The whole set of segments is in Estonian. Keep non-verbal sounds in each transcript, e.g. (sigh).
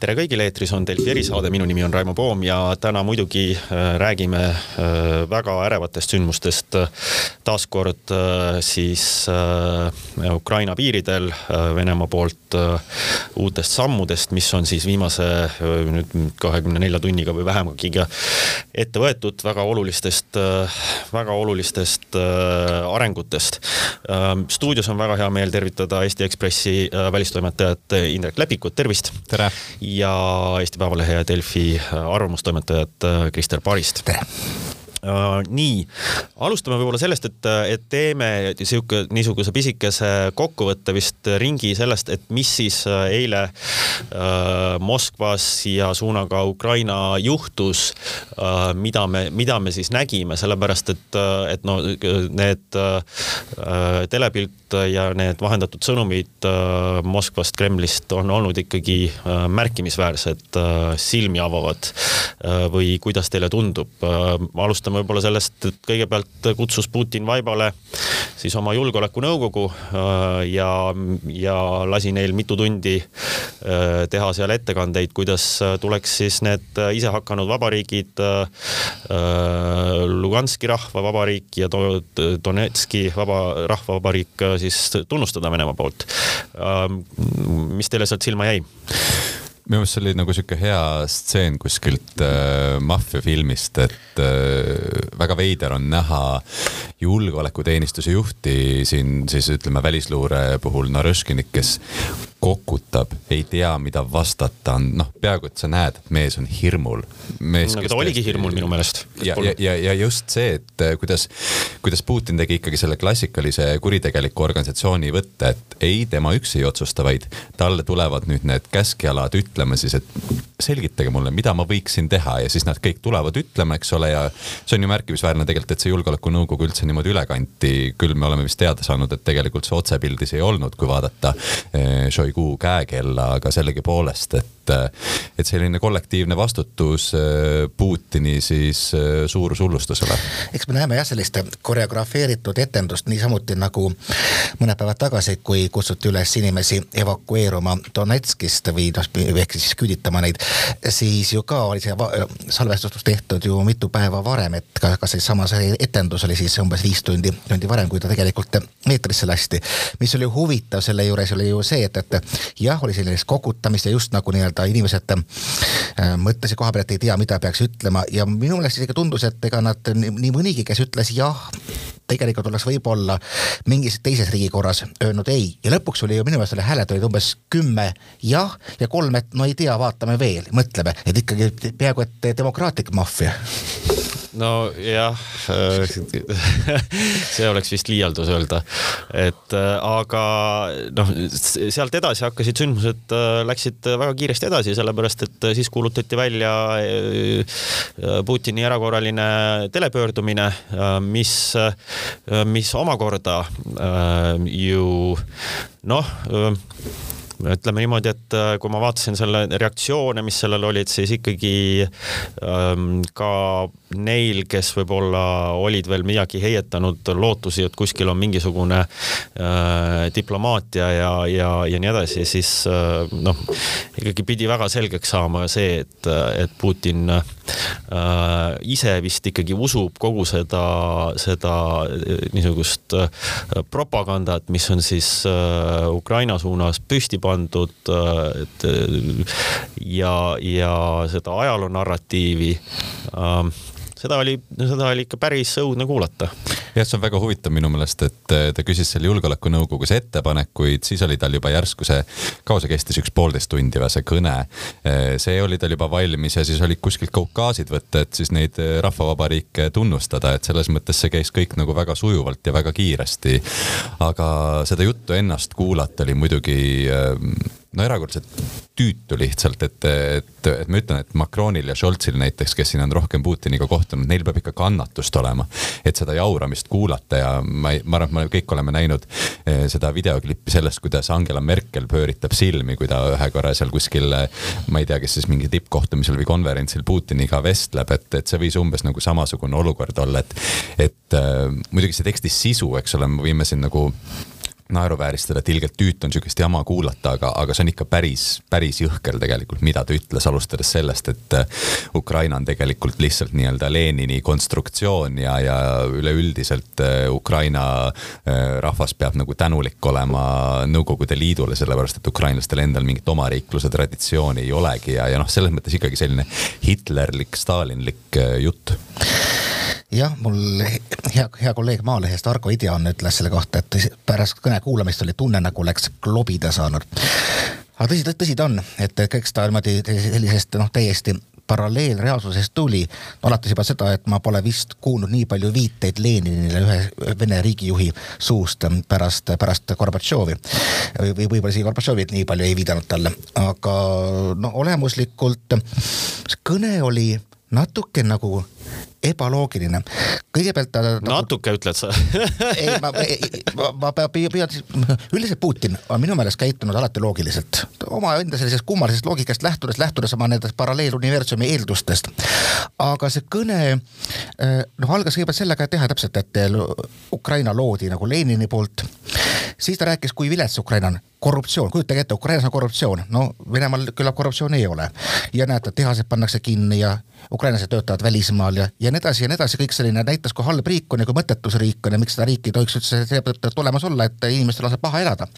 tere kõigile, eetris on Delfi erisaade, minu nimi on Raimo Poom ja täna muidugi äh, räägime äh, väga ärevatest sündmustest. taaskord äh, siis Ukraina piiridel Venemaa poolt uutest sammudest, mis on siis viimase nüüd kahekümne nelja tunniga või vähemagi ette võetud väga olulistest, väga olulistest arengutest. stuudios on väga hea meel tervitada Eesti Ekspressi välistoimetajat Indrek Lepikut, tervist. tere ja Eesti Päevalehe ja Delfi arvamustoimetajat äh, Krister Parist. tere nii, alustame võib-olla sellest, et, et teeme sihuke, niisuguse pisikese kokkuvõtte vist ringi sellest, et mis siis äh, eile uh, Moskvas ja suunaga Ukraina juhtus uh,, mida me, mida me siis nägime, sellepärast et, et no need telepilt ja need vahendatud sõnumid Moskvast, Kremlist on olnud ikkagi märkimisväärsed, silmi avavad või kuidas teile tundub? alustame alustame võib-olla sellest, et kõigepealt kutsus Putin vaibale siis oma julgeolekunõukogu äh, ja, ja lasi neil mitu tundi äh, teha seal ettekandeid, kuidas tuleks siis need isehakanud vabariigid, äh, Luganski rahvavabariik ja Donetski vaba rahvavabariik siis tunnustada Venemaa poolt. mis teile sealt silma jäi? Minu meelest see oli nagu sihuke hea stseen kuskilt äh, maffiafilmist, et äh, väga veider on näha julgeolekuteenistuse juhti siin siis ütleme välisluure puhul Narõškinit, kes kokutab, ei tea, mida vastata on, noh, peaaegu et sa näed, et mees on hirmul. aga ta oligi hirmul minu meelest. ja, ja, ja, ja just see, et äh, kuidas, kuidas Putin tegi ikkagi selle klassikalise kuritegeliku organisatsiooni võtte, et ei, tema üksi ei otsusta, vaid talle tulevad nüüd need käskjalad ütlema siis, et selgitage mulle, mida ma võiksin teha ja siis nad kõik tulevad ütlema, eks ole, ja see on ju märkimisväärne tegelikult, et see julgeolekunõukogu üldse niimoodi üle kanti. küll me oleme vist teada saanud, et tegelikult see otsepildis ei olnud, kui vaadata eh, Šoigu käekella, aga sellegipoolest, et, et selline kollektiivne vastutus eh, Putini siis eh, suurushullustusele. eks me näeme jah, sellist koreografeeritud etendust niisamuti nagu mõned päevad tagasi, kui kutsuti üles inimesi evakueeruma Donetskist või noh, ehk siis küüditama neid siis ju ka oli see salvestus tehtud ju mitu päeva varem, et ka, ka seesama see etendus oli siis umbes viis tundi, tundi varem, kui ta tegelikult eetrisse lasti. mis oli huvitav selle juures oli ju see, et, et jah, oli sellist kokutamist ja just nagu nii-öelda inimesed äh, mõtlesid koha peal, et ei tea, mida peaks ütlema. Ja minu meelest isegi tundus, et ega nad nii mõnigi, kes ütles jah, tegelikult oleks võib-olla mingis teises riigikorras öelnud ei. Ja lõpuks oli ju minu meelest oli hääled olid umbes kümme jah ja kolm, et no ei tea, vaatame veel, mõtleme, et ikkagi peaaegu et demokraatlik maffia nojah, (laughs) see oleks vist liialdus öelda, et aga noh, sealt edasi hakkasid sündmused, läksid väga kiiresti edasi, sellepärast et siis kuulutati välja Putini erakorraline telepöördumine, mis, mis omakorda ju noh ütleme niimoodi, et äh, kui ma vaatasin selle reaktsioone, mis sellel olid, siis ikkagi ähm, ka neil, kes võib-olla olid veel midagi heietanud, lootusi, et kuskil on mingisugune äh, diplomaatia ja, ja, ja nii edasi, siis äh, noh, ikkagi pidi väga selgeks saama see, et, et Putin äh, ise vist ikkagi usub kogu seda, seda äh, niisugust äh, propagandat, mis on siis äh, Ukraina suunas püsti pandud et ja, ja seda ajaloo narratiivi ähm, seda oli, seda oli ikka päris õudne kuulata. jah, see on väga huvitav minu meelest, et ta küsis seal julgeolekunõukogus ettepanekuid, siis oli tal juba järsku see, kaua see kestis, üks poolteist tundi või see kõne. see oli tal juba valmis ja siis olid kuskilt kaukaasid võtta, et siis neid rahvavabariike tunnustada, et selles mõttes see käis kõik nagu väga sujuvalt ja väga kiiresti. aga seda juttu ennast kuulata oli muidugi no erakordselt tüütu lihtsalt, et, et, et ma ütlen, et Macronil ja Scholzil näiteks, kes siin on rohkem Putiniga kohtunud, neil peab ikka kannatust olema, et seda jauramist kuulata ja ma, ma arvan, et me kõik oleme näinud eh, seda videoklippi sellest, kuidas Angela Merkel pööritab silmi, kui ta ühe korra seal kuskil, ma ei tea, kes siis mingi tippkohtumisel või konverentsil Putiniga vestleb, et, et see võis umbes nagu samasugune olukord olla, et, et äh, muidugi see teksti sisu, eks ole, me võime siin nagu naeruvääristada, et ilgelt tüütu on sihukest jama kuulata, aga, aga see on ikka päris, päris jõhker tegelikult, mida ta ütles, alustades sellest, et äh, Ukraina on tegelikult lihtsalt nii-öelda Lenini konstruktsioon ja, ja üleüldiselt äh, Ukraina äh, rahvas peab nagu tänulik olema Nõukogude Liidule, sellepärast et ukrainlastel endal mingit omariikluse traditsiooni ei olegi ja, ja noh, selles mõttes ikkagi selline hitlerlik, stalinlik jutt jah, mul hea, hea kolleeg Maalehest Argo Idian ütles selle kohta, et pärast kõne kuulamist oli tunne, nagu oleks klobida saanud. aga tõsi, tõsi ta on, et eks ta niimoodi sellisest noh, täiesti paralleelreaalsusest tuli, alates juba seda, et ma pole vist kuulnud nii palju viiteid Leninile ühe Vene riigijuhi suust pärast, pärast Gorbatšovi. või võib-olla isegi Gorbatšovi nii palju ei viidanud talle, aga no olemuslikult see kõne oli natuke nagu ebaloogiline. kõigepealt ta nagu... natuke ütled sa (laughs) ei, ma, ma, ma püüan üldiselt Putin on minu meelest käitunud alati loogiliselt. omaenda sellisest kummalisest loogikast lähtudes, lähtudes oma nendest paralleeluniversumi eeldustest. aga see kõne noh, algas kõigepealt sellega, et jah, täpselt, et Ukraina loodi nagu Lenini poolt. siis ta rääkis, kui vilets Ukraina on korruptsioon, kujutage ette, Ukrainas on korruptsioon, no Venemaal küllap korruptsiooni ei ole. ja näete, tehased pannakse kinni ja ukrainlased töötavad välismaal ja, ja nii edasi ja nii edasi, kõik selline näitas, kui halb riik on ja kui mõttetus riik on ja miks seda riiki ei tohiks üldse seetõttu olemas olla, et inimestel laseb paha elada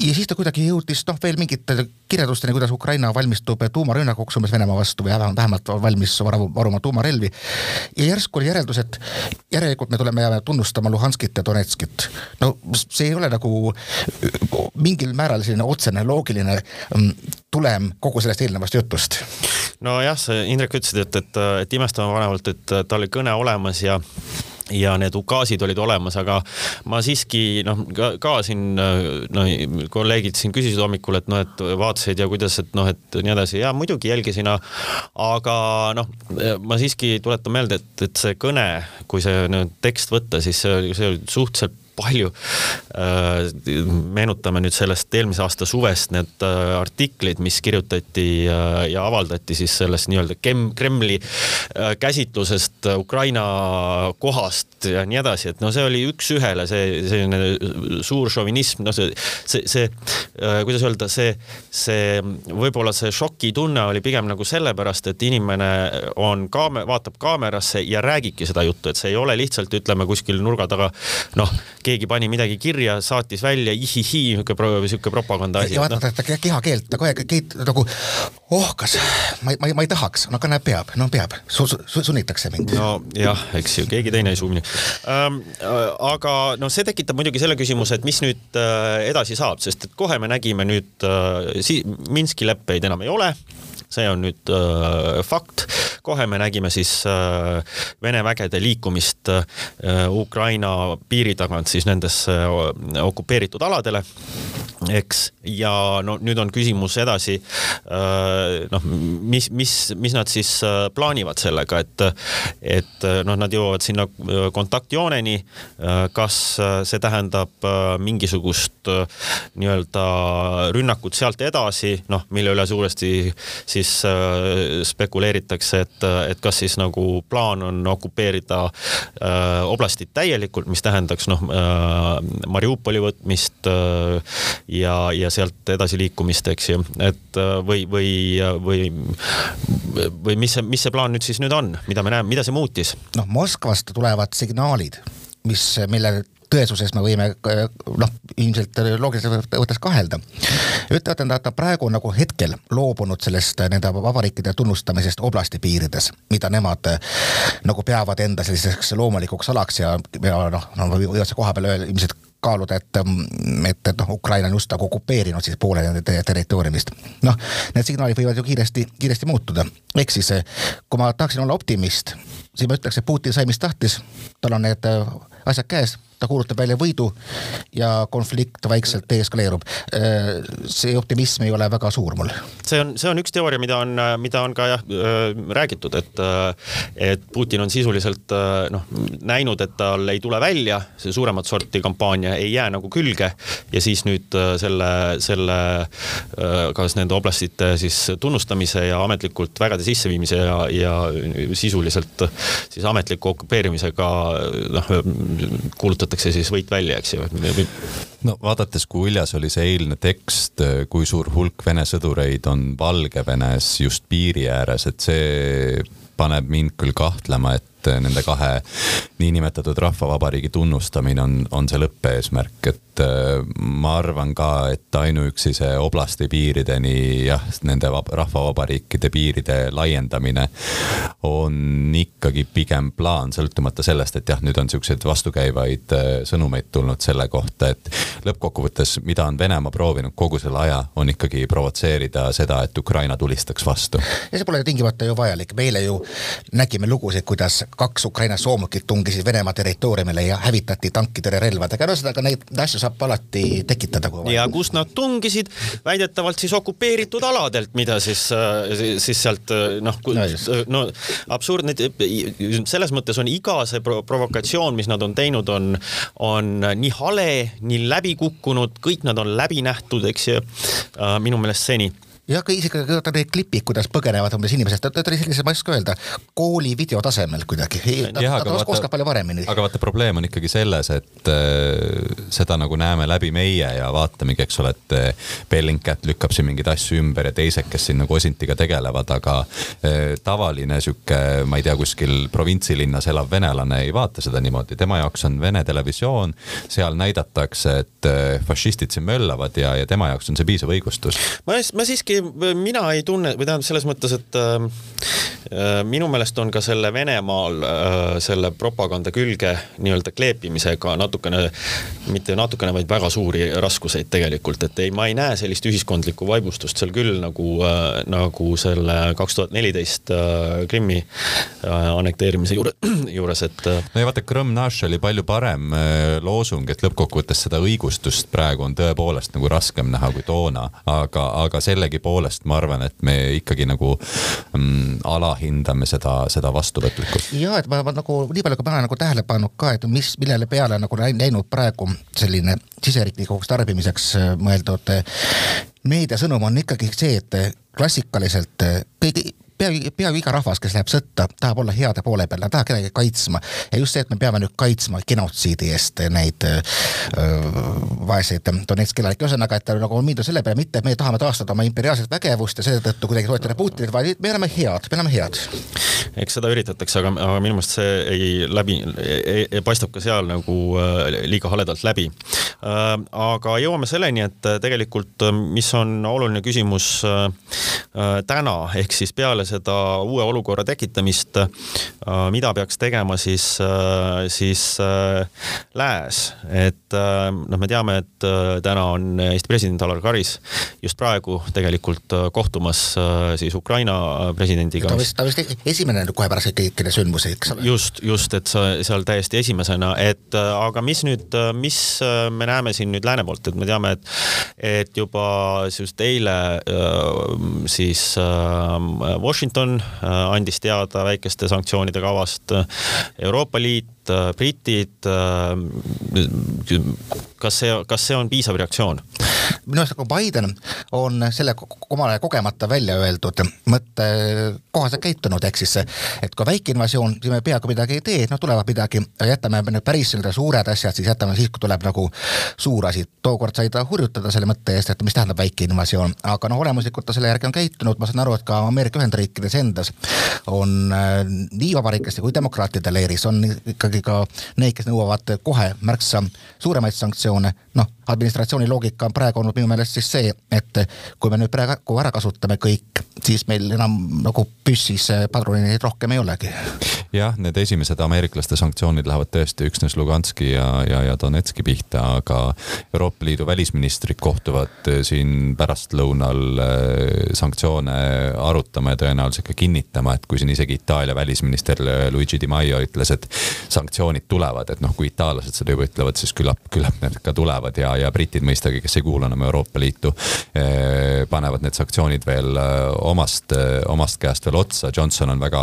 ja siis ta kuidagi jõudis noh, veel mingite kirjeldusteni, kuidas Ukraina valmistub tuumarünnakuks umbes Venemaa vastu või vähemalt valmis varu, varuma tuumarelvi. ja järsku oli järeldus, et järelikult me tuleme ja tunnustama Luhanskit ja Donetskit. no see ei ole nagu mingil määral selline otsene loogiline mm, tulem kogu sellest eelnevast jutust. nojah, sa Indrek ütlesid, et, et, et imestama panevalt, et tal oli kõne olemas ja ja need ukaasid olid olemas, aga ma siiski noh, ka, siin no kolleegid siin küsisid hommikul, et noh, et vaatasid ja kuidas, et noh, et nii edasi. Ja muidugi jälgisin, aga noh, ma siiski tuletan meelde, et, et see kõne, kui see nüüd tekst võtta, siis see, see oli suhteliselt palju. Äh, meenutame nüüd sellest eelmise aasta suvest need äh, artiklid, mis kirjutati äh, ja avaldati siis sellest nii-öelda Kremli käsitlusest Ukraina kohast ja nii edasi, et no see oli üks-ühele see selline suur šovinism, no see, see, see, kuidas öelda, see, see võib-olla see šokitunne oli pigem nagu sellepärast, et inimene on kaame-, vaatab kaamerasse ja räägibki seda juttu, et see ei ole lihtsalt ütleme kuskil nurga taga noh keegi pani midagi kirja, saatis välja, ihihi, niisugune sihuke propaganda asi. ja vaata no. ta kehakeelt, ta kogu aeg nagu ohkas, ma ei, ma ei, ma ei tahaks, no aga näe, peab, no peab su,, su, sunnitakse mind. nojah, eks ju, keegi teine ei sunni ähm,. aga no see tekitab muidugi selle küsimuse, et mis nüüd äh, edasi saab, sest et kohe me nägime nüüd äh, si-, Minski leppeid enam ei ole see on nüüd äh, fakt. Kohe me nägime siis äh, Vene vägede liikumist äh, Ukraina piiri tagant siis nendesse äh, okupeeritud aladele eks, ja no nüüd on küsimus edasi noh, mis, mis, mis nad siis plaanivad sellega, et, et noh, nad jõuavad sinna kontaktjooneni. Kas see tähendab mingisugust nii-öelda rünnakut sealt edasi, noh, mille üle suuresti siis spekuleeritakse, et, et kas siis nagu plaan on okupeerida oblastit täielikult, mis tähendaks noh, Mariupoli võtmist ja, ja sealt edasiliikumist, eks ju, et äh, või, või, või, või mis see, mis see plaan nüüd siis nüüd on, mida me näeme, mida see muutis? noh, Moskvast tulevad signaalid, mis, mille tõesuses me võime noh, ilmselt loogiliselt võttes kahelda. ütlevad, et ta praegu nagu hetkel loobunud sellest nende vabariikide tunnustamisest oblasti piirides, mida nemad nagu peavad enda selliseks loomulikuks alaks ja, ja noh, no võivad see koha peal öelda ilmselt kaaluda, et, et, et noh, Ukraina on just nagu okupeerinud siis poole nende territooriumist. noh, need signaalid võivad ju kiiresti, kiiresti muutuda. ehk siis, kui ma tahaksin olla optimist, siis ma ütleks, et Putin sai, mis tahtis, tal on need asjad käes ta kuulutab välja võidu ja konflikt vaikselt deeskaleerub. see optimism ei ole väga suur mul. see on, see on üks teooria, mida on, mida on ka jah räägitud, et, et Putin on sisuliselt noh, näinud, et tal ei tule välja, see suuremat sorti kampaania ei jää nagu külge ja siis nüüd selle, selle kas nende oblastite siis tunnustamise ja ametlikult vägede sisseviimise ja, ja sisuliselt siis ametliku okupeerimisega noh, kuulutada kuulutatakse siis võit välja, eks ju. no vaadates, kui uljas oli see eilne tekst, kui suur hulk Vene sõdureid on Valgevenes just piiri ääres, et see paneb mind küll kahtlema, et nende kahe niinimetatud rahvavabariigi tunnustamine on, on see lõppeesmärk, et et äh, ma arvan ka, et ainuüksi see oblasti piirideni jah, nende rahvavabariikide piiride laiendamine on ikkagi pigem plaan, sõltumata sellest, et jah, nüüd on siukseid vastukäivaid äh, sõnumeid tulnud selle kohta, et lõppkokkuvõttes, mida on Venemaa proovinud kogu selle aja, on ikkagi provotseerida seda, et Ukraina tulistaks vastu. ja see pole tingimata ju vajalik, me eile ju nägime lugusid, kuidas kaks Ukraina soomukit tungisid Venemaa territooriumile ja hävitati tankitõrjerelvadega, ühesõnaga neid asju saab alati tekitada, ja kust nad tungisid, väidetavalt siis okupeeritud aladelt, mida siis, äh, siis sealt äh, noh, äh, no absurdne, selles mõttes on iga see provokatsioon, mis nad on teinud, on, on nii hale, nii läbi kukkunud, kõik nad on läbi nähtud, eks ju, minu meelest seni ja ka isegi vaata need klipid, kuidas põgenevad umbes inimesed, ta oli sellised, ma ei oska öelda, kooli video tasemel kuidagi. ta, ta, ta vaata, oskab palju paremini. aga vaata, probleem on ikkagi selles, et äh, seda nagu näeme läbi meie ja vaatamegi, eks ole, et äh, Bellingcat lükkab siin mingeid asju ümber ja teised, kes siin nagu Osintiga tegelevad, aga äh, tavaline sihuke, ma ei tea, kuskil provintsilinnas elav venelane ei vaata seda niimoodi, tema jaoks on Vene televisioon, seal näidatakse, et äh, fašistid siin möllavad ja, ja tema jaoks on see piisav õigustus. ma, ma siiski ei, mina ei tunne või tähendab selles mõttes, et äh, äh, minu meelest on ka selle Venemaal äh, selle propaganda külge nii-öelda kleepimisega natukene, mitte natukene, vaid väga suuri raskuseid tegelikult, et ei, ma ei näe sellist ühiskondlikku vaibustust seal küll nagu äh,, nagu selle kaks tuhat neliteist äh, Krimmi äh, annekteerimise juure, (clears throat) juures, et. No ja vaata, Krõmm Naš oli palju parem loosung, et lõppkokkuvõttes seda õigustust praegu on tõepoolest nagu raskem näha kui toona, aga, aga sellegipoolest sellegipoolest ma arvan, et me ikkagi nagu mm, alahindame seda, seda vastuvõtlikkust. ja et ma, ma nagu nii palju, kui ma olen nagu tähele pannud ka, et mis, millele peale nagu läinud praegu selline siseriiklikuks tarbimiseks äh, mõeldud äh, meediasõnum on ikkagi see, et klassikaliselt äh, kõigi peaaegu, peaaegu iga rahvas, kes läheb sõtta, tahab olla heade poole peal, nad tahavad kedagi kaitsma. ja just see, et me peame nüüd kaitsma genotsiidi eest neid vaeseid Donetski elanikke, ühesõnaga, et nagu on mindud selle peale, mitte me tahame taastada oma imperiaalset vägevust ja seetõttu kuidagi toetada Putinit, vaid me oleme head, me oleme head. eks seda üritatakse, aga, aga minu meelest see ei läbi, paistab ka seal nagu liiga haledalt läbi. Aga jõuame selleni, et tegelikult, mis on oluline küsimus äh, täna, ehk siis peale seda uue olukorra tekitamist, äh, mida peaks tegema siis, äh, siis äh, lääs, et noh, me teame, et täna on Eesti president Alar Karis just praegu tegelikult kohtumas siis Ukraina presidendiga. ta vist, ta vist esimene kohe pärast kõiki neid sündmusi, eks ole. just, just, et sa seal täiesti esimesena, et aga mis nüüd, mis me näeme siin nüüd lääne poolt, et me teame, et, et juba just eile siis Washington äh, andis teada väikeste sanktsioonide kavast, Euroopa Liit, äh, britid. Äh, kas see, kas see on piisav reaktsioon? minu arust nagu Biden on selle omale kogemata välja öeldud mõtte kohaselt käitunud, ehk siis, et kui väike invasioon, siis me peaaegu midagi ei tee, noh tulevad midagi, jätame need päris nii-öelda suured asjad, siis jätame siis, kui tuleb nagu suur asi. tookord sai ta hurjutada selle mõtte eest, et mis tähendab väike invasioon, aga noh, olemuslikult ta selle järgi on käitunud, ma saan aru, et ka Ameerika Ühendriikides endas on äh, nii vabariiklaste kui demokraatide leeris on ikkagi ka need, kes nõuavad kohe märksa suuremaid sanktsioone, noh, administratsiooni loogika on praegu olnud minu meelest siis see, et kui me nüüd praegu ära kasutame kõik, siis meil enam nagu püssis padruneid rohkem ei olegi. Jah, need esimesed ameeriklaste sanktsioonid lähevad tõesti üksnes Luganski ja, ja, ja Donetski pihta, aga Euroopa Liidu välisministrid kohtuvad siin pärastlõunal äh, sanktsioone arutama ja tõenäoliselt ka kinnitama, et kui siin isegi Itaalia välisminister Luigi Di Maio ütles, et sanktsioonid tulevad, et noh, kui itaallased seda juba ütlevad, siis küllap, küllap need ka tulevad ja, ja britid mõistagi, kes ei kuulu enam Euroopa Liitu, eh, panevad need sanktsioonid veel eh, omast, omast käest veel otsa. Johnson on väga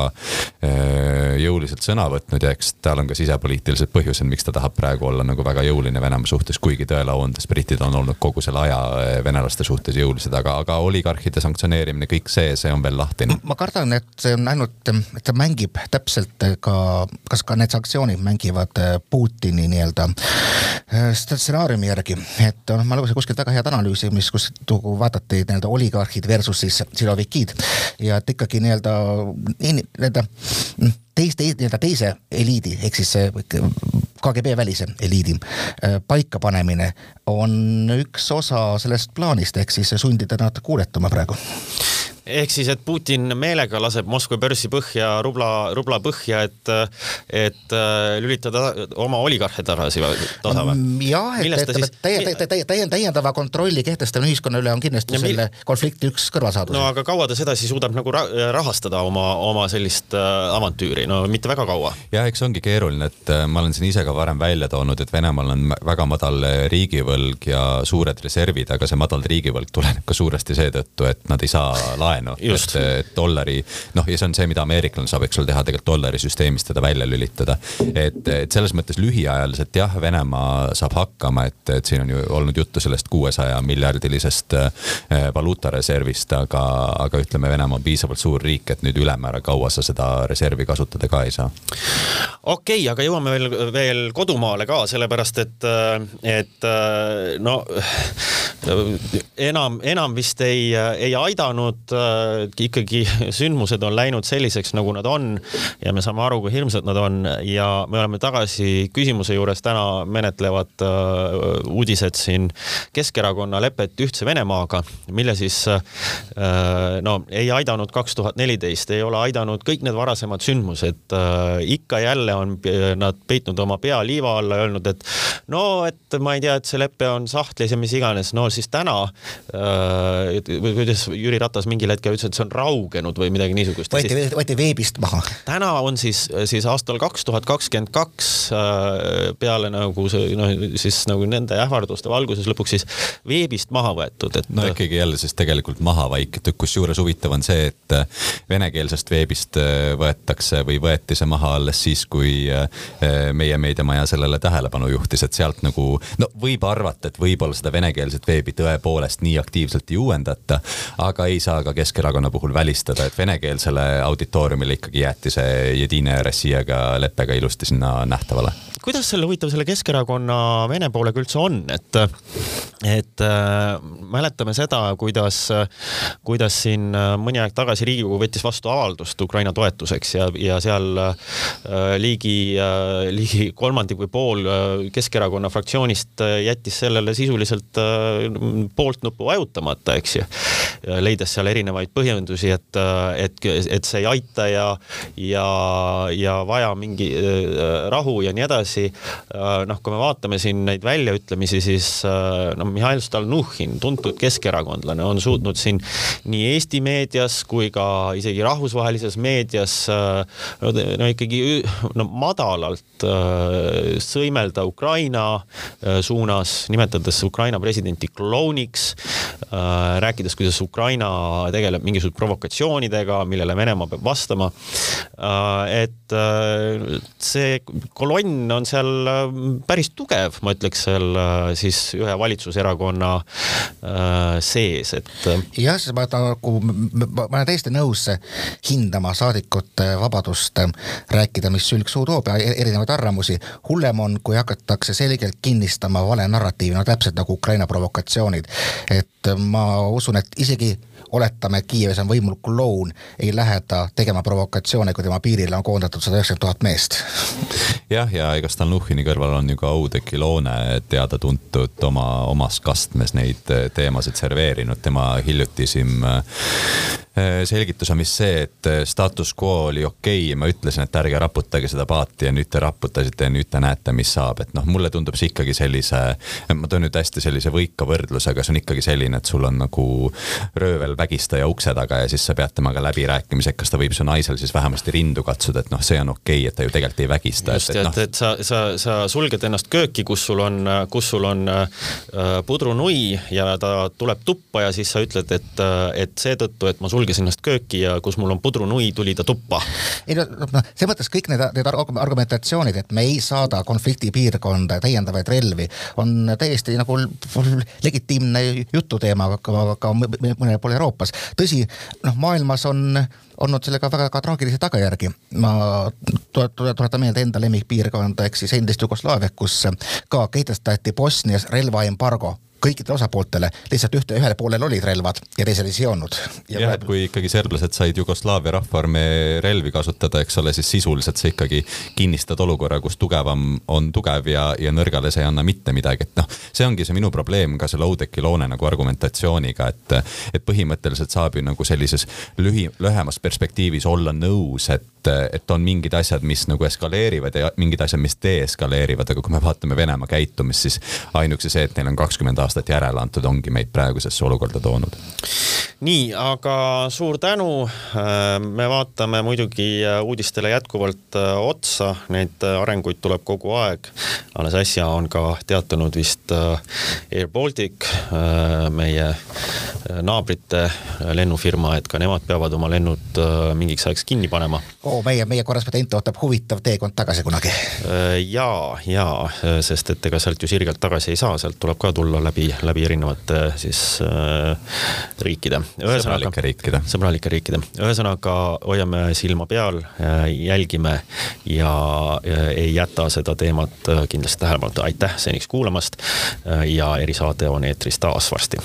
jõuliselt sõna võtnud ja eks tal on ka sisepoliitilised põhjused, miks ta tahab praegu olla nagu väga jõuline Venemaa suhtes, kuigi tõelaundes britid on olnud kogu selle aja venelaste suhtes jõulised, aga, aga oligarhide sanktsioneerimine, kõik see, see on veel lahtine. ma kardan, et see on ainult, et ta mängib täpselt ka, kas ka need sanktsioonid mängivad Putini nii-öelda stsenaariumi järgi, et noh, ma lugesin kuskilt väga head analüüsi, mis, kus vaadati nii-öelda oligarhid versus siis silovikid ja et ikkagi nii-öelda, nii-öelda teiste, nii-öelda teise eliidi ehk siis KGB välise eliidi äh, paikapanemine on üks osa sellest plaanist, ehk siis sundida nad kuuletuma praegu ehk siis, et Putin meelega laseb Moskva börsi põhja rubla, rubla põhja, et, et äh, lülitada oma oligarhe tagasi tasa või? Mm, jah, et, et siis... täie, täie, täie, täiendava kontrolli kehtestamine ühiskonna üle on kindlasti ja selle mil... konflikti üks kõrvalsaadus. no aga kaua ta sedasi suudab nagu rahastada oma, oma sellist äh, avantüüri, no mitte väga kaua. ja eks ongi keeruline, et äh, ma olen siin ise ka varem välja toonud, et Venemaal on väga madal riigivõlg ja suured reservid, aga see madal riigivõlg tuleneb ka suuresti seetõttu, et nad ei saa laenu laenu, et dollari noh, ja see on see, mida ameeriklane saab, eks ole, teha tegelikult dollari süsteemist teda välja lülitada. et, et selles mõttes lühiajaliselt jah, Venemaa saab hakkama, et, et siin on ju olnud juttu sellest kuuesaja miljardilisest äh, valuutareservist, aga, aga ütleme, Venemaa on piisavalt suur riik, et nüüd ülemäära kaua sa seda reservi kasutada ka ei saa. okei okay,, aga jõuame veel, veel kodumaale ka, sellepärast et, et no enam, enam vist ei, ei aidanud äh, ikkagi sündmused on läinud selliseks, nagu nad on ja me saame aru, kui hirmsad nad on ja me oleme tagasi küsimuse juures, täna menetlevad äh, uudised siin Keskerakonna lepet Ühtse Venemaaga, mille siis äh, no ei aidanud kaks tuhat neliteist, ei ole aidanud kõik need varasemad sündmused äh,. ikka jälle on nad peitnud oma pea liiva alla, öelnud, et no, et ma ei tea, et see lepe on sahtlis ja mis iganes, no siis täna kuidas Jüri Ratas mingil hetkel ütles, et see on raugenud või midagi niisugust. võeti, võeti veebist maha. täna on siis, siis aastal kaks tuhat kakskümmend kaks äh, peale nagu see noh, siis nagu nende ähvarduste valguses lõpuks siis veebist maha võetud, et. no ikkagi jälle siis tegelikult maha vaikitud, kusjuures huvitav on see, et äh, venekeelsest veebist äh, võetakse või võeti see maha alles siis, kui meie meediamaja sellele tähelepanu juhtis, et sealt nagu no võib arvata, et võib-olla seda venekeelset veebi veebi tõepoolest nii aktiivselt ei uuendata, aga ei saa ka Keskerakonna puhul välistada, et venekeelsele auditooriumile ikkagi jäeti see Jedine Rossijaga leppega ilusti sinna nähtavale kuidas selle huvitav selle Keskerakonna Vene poolega üldse on, et, et äh, mäletame seda, kuidas, kuidas siin äh, mõni aeg tagasi Riigikogu võttis vastu avaldust Ukraina toetuseks ja, ja seal äh, ligi äh,, ligi kolmandik või pool äh, Keskerakonna fraktsioonist äh, jättis sellele sisuliselt äh, poolt nuppu vajutamata, eks ju. leides seal erinevaid põhjendusi, et, et, et see ei aita ja, ja, ja vaja mingi äh, rahu ja nii edasi edasi. Äh, noh, kui me vaatame siin neid väljaütlemisi, siis äh, no Mihhail Stalnuhhin, tuntud keskerakondlane, on suutnud siin nii Eesti meedias kui ka isegi rahvusvahelises meedias äh, no ikkagi no madalalt sõimelda Ukraina suunas, nimetades Ukraina presidenti klouniks, rääkides, kuidas Ukraina tegeleb mingisuguste provokatsioonidega, millele Venemaa peab vastama. et see kolonn on on seal äh, päris tugev, ma ütleks seal äh, siis ühe valitsuserakonna äh, sees, et. jah, sest ma nagu, ma olen täiesti nõus hindama saadikute vabadust rääkida, mis sülg suu toob ja e-, erinevaid arvamusi. hullem on, kui hakatakse selgelt kinnistama vale narratiivi, no täpselt nagu Ukraina provokatsioonid. et ma usun, et isegi oletame, et Kiievis on võimul kloun, ei lähe ta tegema provokatsioone, kui tema piirile on koondatud sada üheksakümmend tuhat meest. jah, ja ega Stalnuhhini kõrval on ju ka Oudekki Loone teada-tuntud oma, omas kastmes neid teemasid serveerinud, tema hiljutisim selgitus on vist see, et äh, status quo oli okei okay. ma ütlesin, et ärge raputage seda paati ja nüüd te raputasite ja nüüd te näete, mis saab, et noh, mulle tundub see ikkagi sellise, ma toon nüüd hästi sellise võika võrdluse, aga see on ikkagi selline, et sul on nagu röövel vägistaja ukse taga ja siis sa pead temaga läbirääkimised, kas ta võib su naisel siis vähemasti rindu katsuda, et noh, see on okei okay,, et ta ju tegelikult ei vägista. just, et, et, no. et sa, sa, sa sulged ennast kööki, kus sul on, kus sul on äh, pudrunui ja ta tuleb tuppa ja siis sa ütled, et, et seetõttu, et ma sulgen sulges ennast kööki ja kus mul on pudrunui, tuli ta tuppa. ei no, noh, selles mõttes kõik need, need argumentatsioonid, et me ei saada konfliktipiirkonda täiendavaid relvi, on täiesti nagu legitiimne jututeema ka, ka mõnel pool Euroopas. tõsi, noh, maailmas on olnud sellega väga ka traagilisi tagajärgi. ma tuletan meelde enda lemmikpiirkonda ehk siis endist Jugoslaaviat, kus ka kehtestati Bosnias relvaembargo kõikidele osapooltele, lihtsalt ühte, ühel poolel olid relvad ja teisel ei olnud. jah, et kui ikkagi serblased said Jugoslaavia rahvaarmee relvi kasutada, eks ole, siis sisuliselt sa ikkagi kinnistad olukorra, kus tugevam on tugev ja, ja nõrgale see ei anna mitte midagi, et noh, see ongi see minu probleem ka selle Oudekki Loone nagu argumentatsiooniga, et, et põhimõtteliselt saab ju nagu sellises lühi, lühemas perspektiivis olla nõus, et et on mingid asjad, mis nagu eskaleerivad ja mingid asjad, mis deeskaleerivad, aga kui me vaatame Venemaa käitumist, siis ainuüksi see, et neil on kakskümmend aastat aastat järele antud, ongi meid praegusesse olukorda toonud. nii, aga suur tänu. Äh, me vaatame muidugi äh, uudistele jätkuvalt äh, otsa, neid arenguid tuleb kogu aeg. alles äsja on ka teatanud vist Air Baltic, meie naabrite lennufirma, et ka nemad peavad oma lennud mingiks ajaks kinni panema oh,. meie, meie korrespondent ootab huvitav teekond tagasi kunagi. ja, ja sest et ega sealt ju sirgelt tagasi ei saa, sealt tuleb ka tulla läbi läbi, erinevate siis äh, riikide. sõbralike riikide. sõbralike riikide, ühesõnaga hoiame silma peal, äh, jälgime ja, ei jäta seda teemat äh, kindlasti tähelepanuta, aitäh seniks kuulamast äh, ja erisaade on eetris taas varsti